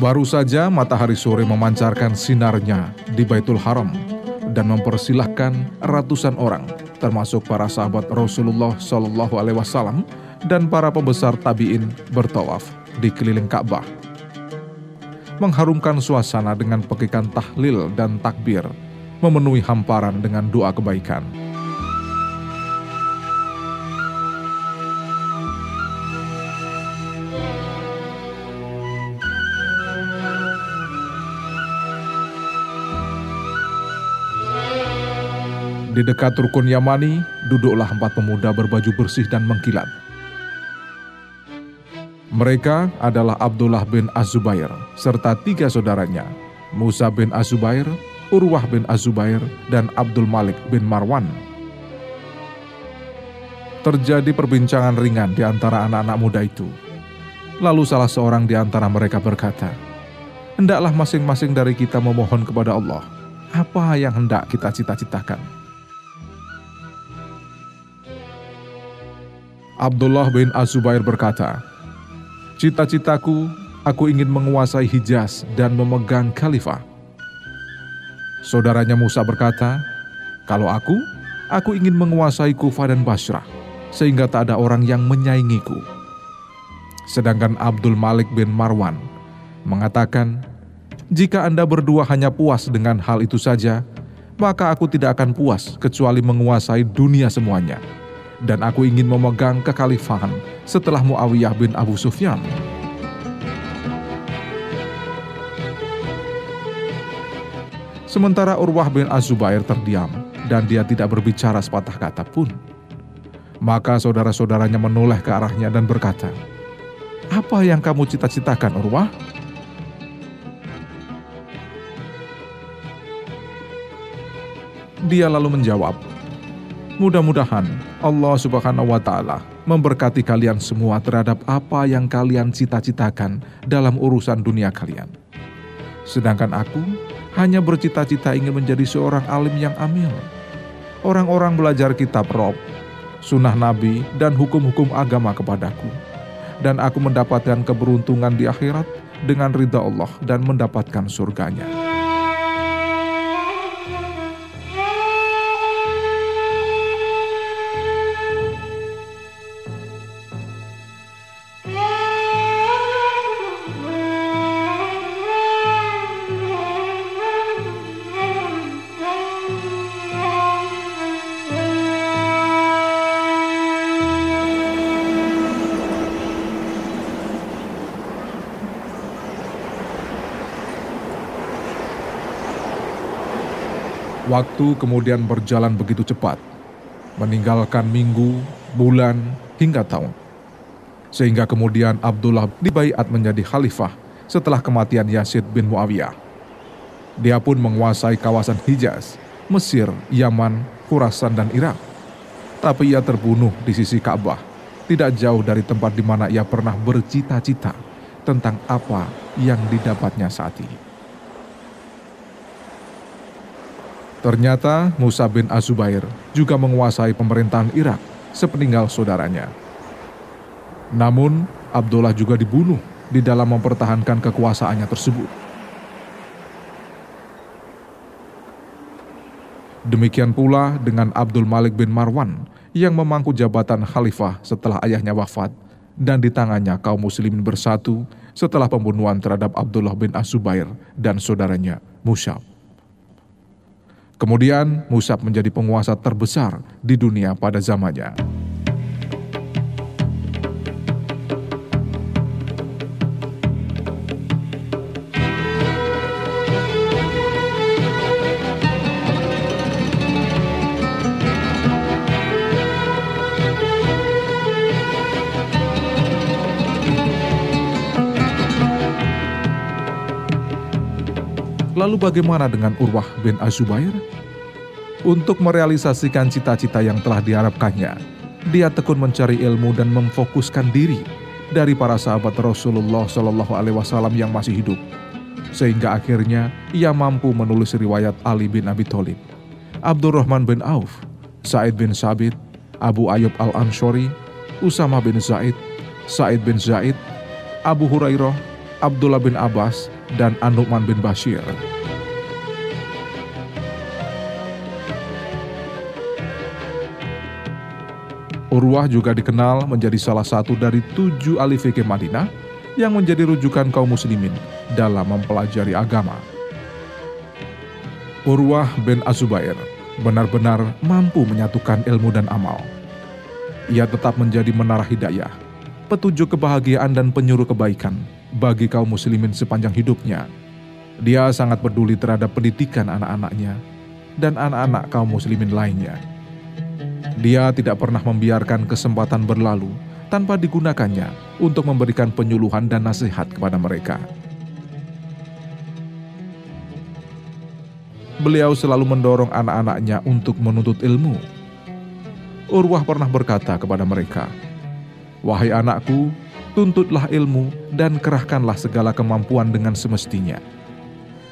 Baru saja matahari sore memancarkan sinarnya di Baitul Haram dan mempersilahkan ratusan orang, termasuk para sahabat Rasulullah Shallallahu Alaihi Wasallam dan para pembesar tabiin bertawaf di keliling Ka'bah. Mengharumkan suasana dengan pekikan tahlil dan takbir, memenuhi hamparan dengan doa kebaikan. Di dekat rukun Yamani, duduklah empat pemuda berbaju bersih dan mengkilat. Mereka adalah Abdullah bin Az-Zubair serta tiga saudaranya, Musa bin Az-Zubair, Urwah bin Az-Zubair, dan Abdul Malik bin Marwan. Terjadi perbincangan ringan di antara anak-anak muda itu. Lalu salah seorang di antara mereka berkata, Hendaklah masing-masing dari kita memohon kepada Allah, apa yang hendak kita cita-citakan. Abdullah bin Az-Zubair berkata, Cita-citaku, aku ingin menguasai Hijaz dan memegang khalifah. Saudaranya Musa berkata, Kalau aku, aku ingin menguasai Kufah dan Basrah, sehingga tak ada orang yang menyaingiku. Sedangkan Abdul Malik bin Marwan mengatakan, Jika Anda berdua hanya puas dengan hal itu saja, maka aku tidak akan puas kecuali menguasai dunia semuanya.' Dan aku ingin memegang kekhalifahan setelah Muawiyah bin Abu Sufyan. Sementara Urwah bin Az-Zubair terdiam dan dia tidak berbicara sepatah kata pun. Maka saudara-saudaranya menoleh ke arahnya dan berkata, Apa yang kamu cita-citakan Urwah? Dia lalu menjawab, Mudah-mudahan Allah Subhanahu wa Ta'ala memberkati kalian semua terhadap apa yang kalian cita-citakan dalam urusan dunia kalian. Sedangkan aku hanya bercita-cita ingin menjadi seorang alim yang amil. Orang-orang belajar kitab Rob, sunnah Nabi, dan hukum-hukum agama kepadaku. Dan aku mendapatkan keberuntungan di akhirat dengan ridha Allah dan mendapatkan surganya. Waktu kemudian berjalan begitu cepat, meninggalkan minggu, bulan, hingga tahun. Sehingga kemudian Abdullah dibaiat menjadi khalifah setelah kematian Yazid bin Muawiyah. Dia pun menguasai kawasan Hijaz, Mesir, Yaman, Khurasan, dan Irak. Tapi ia terbunuh di sisi Ka'bah, tidak jauh dari tempat di mana ia pernah bercita-cita tentang apa yang didapatnya saat ini. Ternyata Musa bin Azubair juga menguasai pemerintahan Irak sepeninggal saudaranya. Namun, Abdullah juga dibunuh di dalam mempertahankan kekuasaannya tersebut. Demikian pula dengan Abdul Malik bin Marwan yang memangku jabatan khalifah setelah ayahnya wafat dan di tangannya kaum muslimin bersatu setelah pembunuhan terhadap Abdullah bin Azubair dan saudaranya Musyab. Kemudian Musab menjadi penguasa terbesar di dunia pada zamannya. Lalu bagaimana dengan Urwah bin Azubair? Untuk merealisasikan cita-cita yang telah diharapkannya, dia tekun mencari ilmu dan memfokuskan diri dari para sahabat Rasulullah Shallallahu Alaihi Wasallam yang masih hidup, sehingga akhirnya ia mampu menulis riwayat Ali bin Abi Thalib, Abdurrahman bin Auf, Said bin Sabit, Abu Ayub al Ansori, Usama bin Zaid, Said bin Zaid, Abu Hurairah, Abdullah bin Abbas, dan Anu'man bin Bashir. Urwah juga dikenal menjadi salah satu dari tujuh ahli fikih Madinah yang menjadi rujukan kaum muslimin dalam mempelajari agama. Urwah bin Azubair benar-benar mampu menyatukan ilmu dan amal. Ia tetap menjadi menara hidayah, petunjuk kebahagiaan dan penyuruh kebaikan bagi kaum muslimin sepanjang hidupnya. Dia sangat peduli terhadap pendidikan anak-anaknya dan anak-anak kaum muslimin lainnya dia tidak pernah membiarkan kesempatan berlalu tanpa digunakannya untuk memberikan penyuluhan dan nasihat kepada mereka. Beliau selalu mendorong anak-anaknya untuk menuntut ilmu. Urwah pernah berkata kepada mereka, "Wahai anakku, tuntutlah ilmu dan kerahkanlah segala kemampuan dengan semestinya.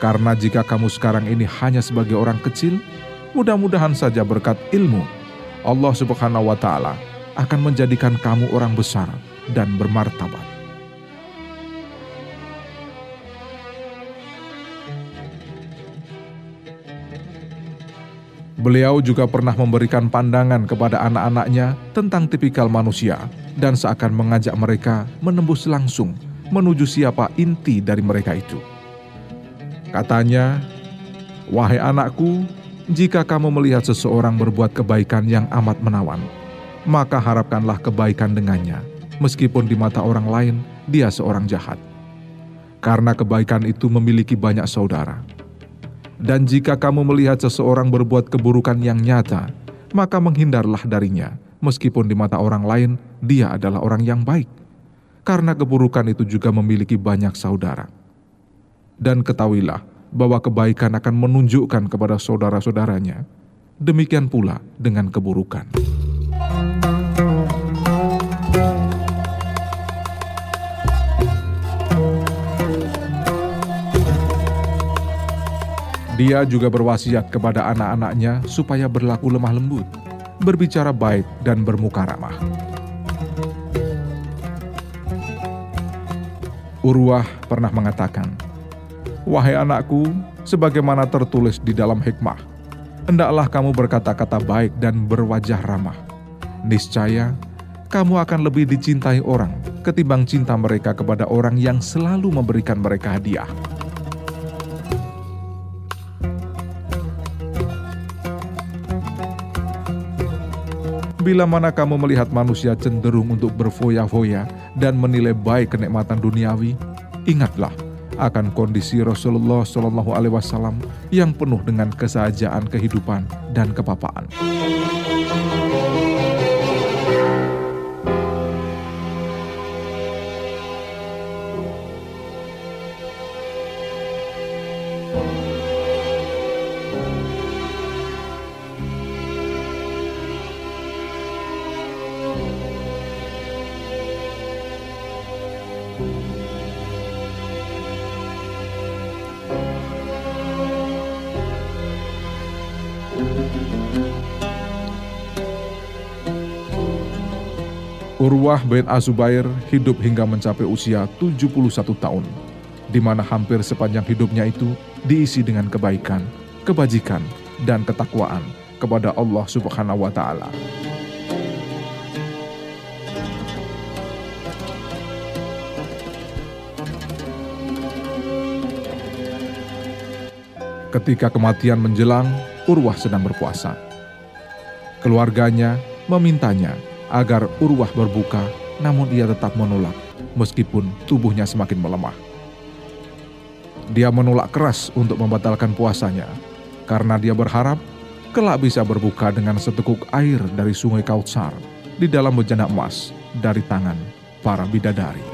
Karena jika kamu sekarang ini hanya sebagai orang kecil, mudah-mudahan saja berkat ilmu Allah Subhanahu wa Ta'ala akan menjadikan kamu orang besar dan bermartabat. Beliau juga pernah memberikan pandangan kepada anak-anaknya tentang tipikal manusia dan seakan mengajak mereka menembus langsung menuju siapa inti dari mereka itu. Katanya, "Wahai anakku, jika kamu melihat seseorang berbuat kebaikan yang amat menawan, maka harapkanlah kebaikan dengannya, meskipun di mata orang lain dia seorang jahat. Karena kebaikan itu memiliki banyak saudara. Dan jika kamu melihat seseorang berbuat keburukan yang nyata, maka menghindarlah darinya, meskipun di mata orang lain dia adalah orang yang baik. Karena keburukan itu juga memiliki banyak saudara. Dan ketahuilah, bahwa kebaikan akan menunjukkan kepada saudara-saudaranya. Demikian pula dengan keburukan. Dia juga berwasiat kepada anak-anaknya supaya berlaku lemah lembut, berbicara baik, dan bermuka ramah. Urwah pernah mengatakan, Wahai anakku, sebagaimana tertulis di dalam hikmah, hendaklah kamu berkata-kata baik dan berwajah ramah. Niscaya, kamu akan lebih dicintai orang ketimbang cinta mereka kepada orang yang selalu memberikan mereka hadiah. Bila mana kamu melihat manusia cenderung untuk berfoya-foya dan menilai baik kenikmatan duniawi, ingatlah akan kondisi Rasulullah Shallallahu Alaihi Wasallam yang penuh dengan kesahajaan kehidupan dan kepapaan. Urwah bin Azubair hidup hingga mencapai usia 71 tahun, di mana hampir sepanjang hidupnya itu diisi dengan kebaikan, kebajikan, dan ketakwaan kepada Allah Subhanahu wa Ta'ala. Ketika kematian menjelang, Urwah sedang berpuasa. Keluarganya memintanya agar Urwah berbuka, namun ia tetap menolak meskipun tubuhnya semakin melemah. Dia menolak keras untuk membatalkan puasanya karena dia berharap kelak bisa berbuka dengan seteguk air dari sungai Kautsar di dalam bejana emas dari tangan para bidadari.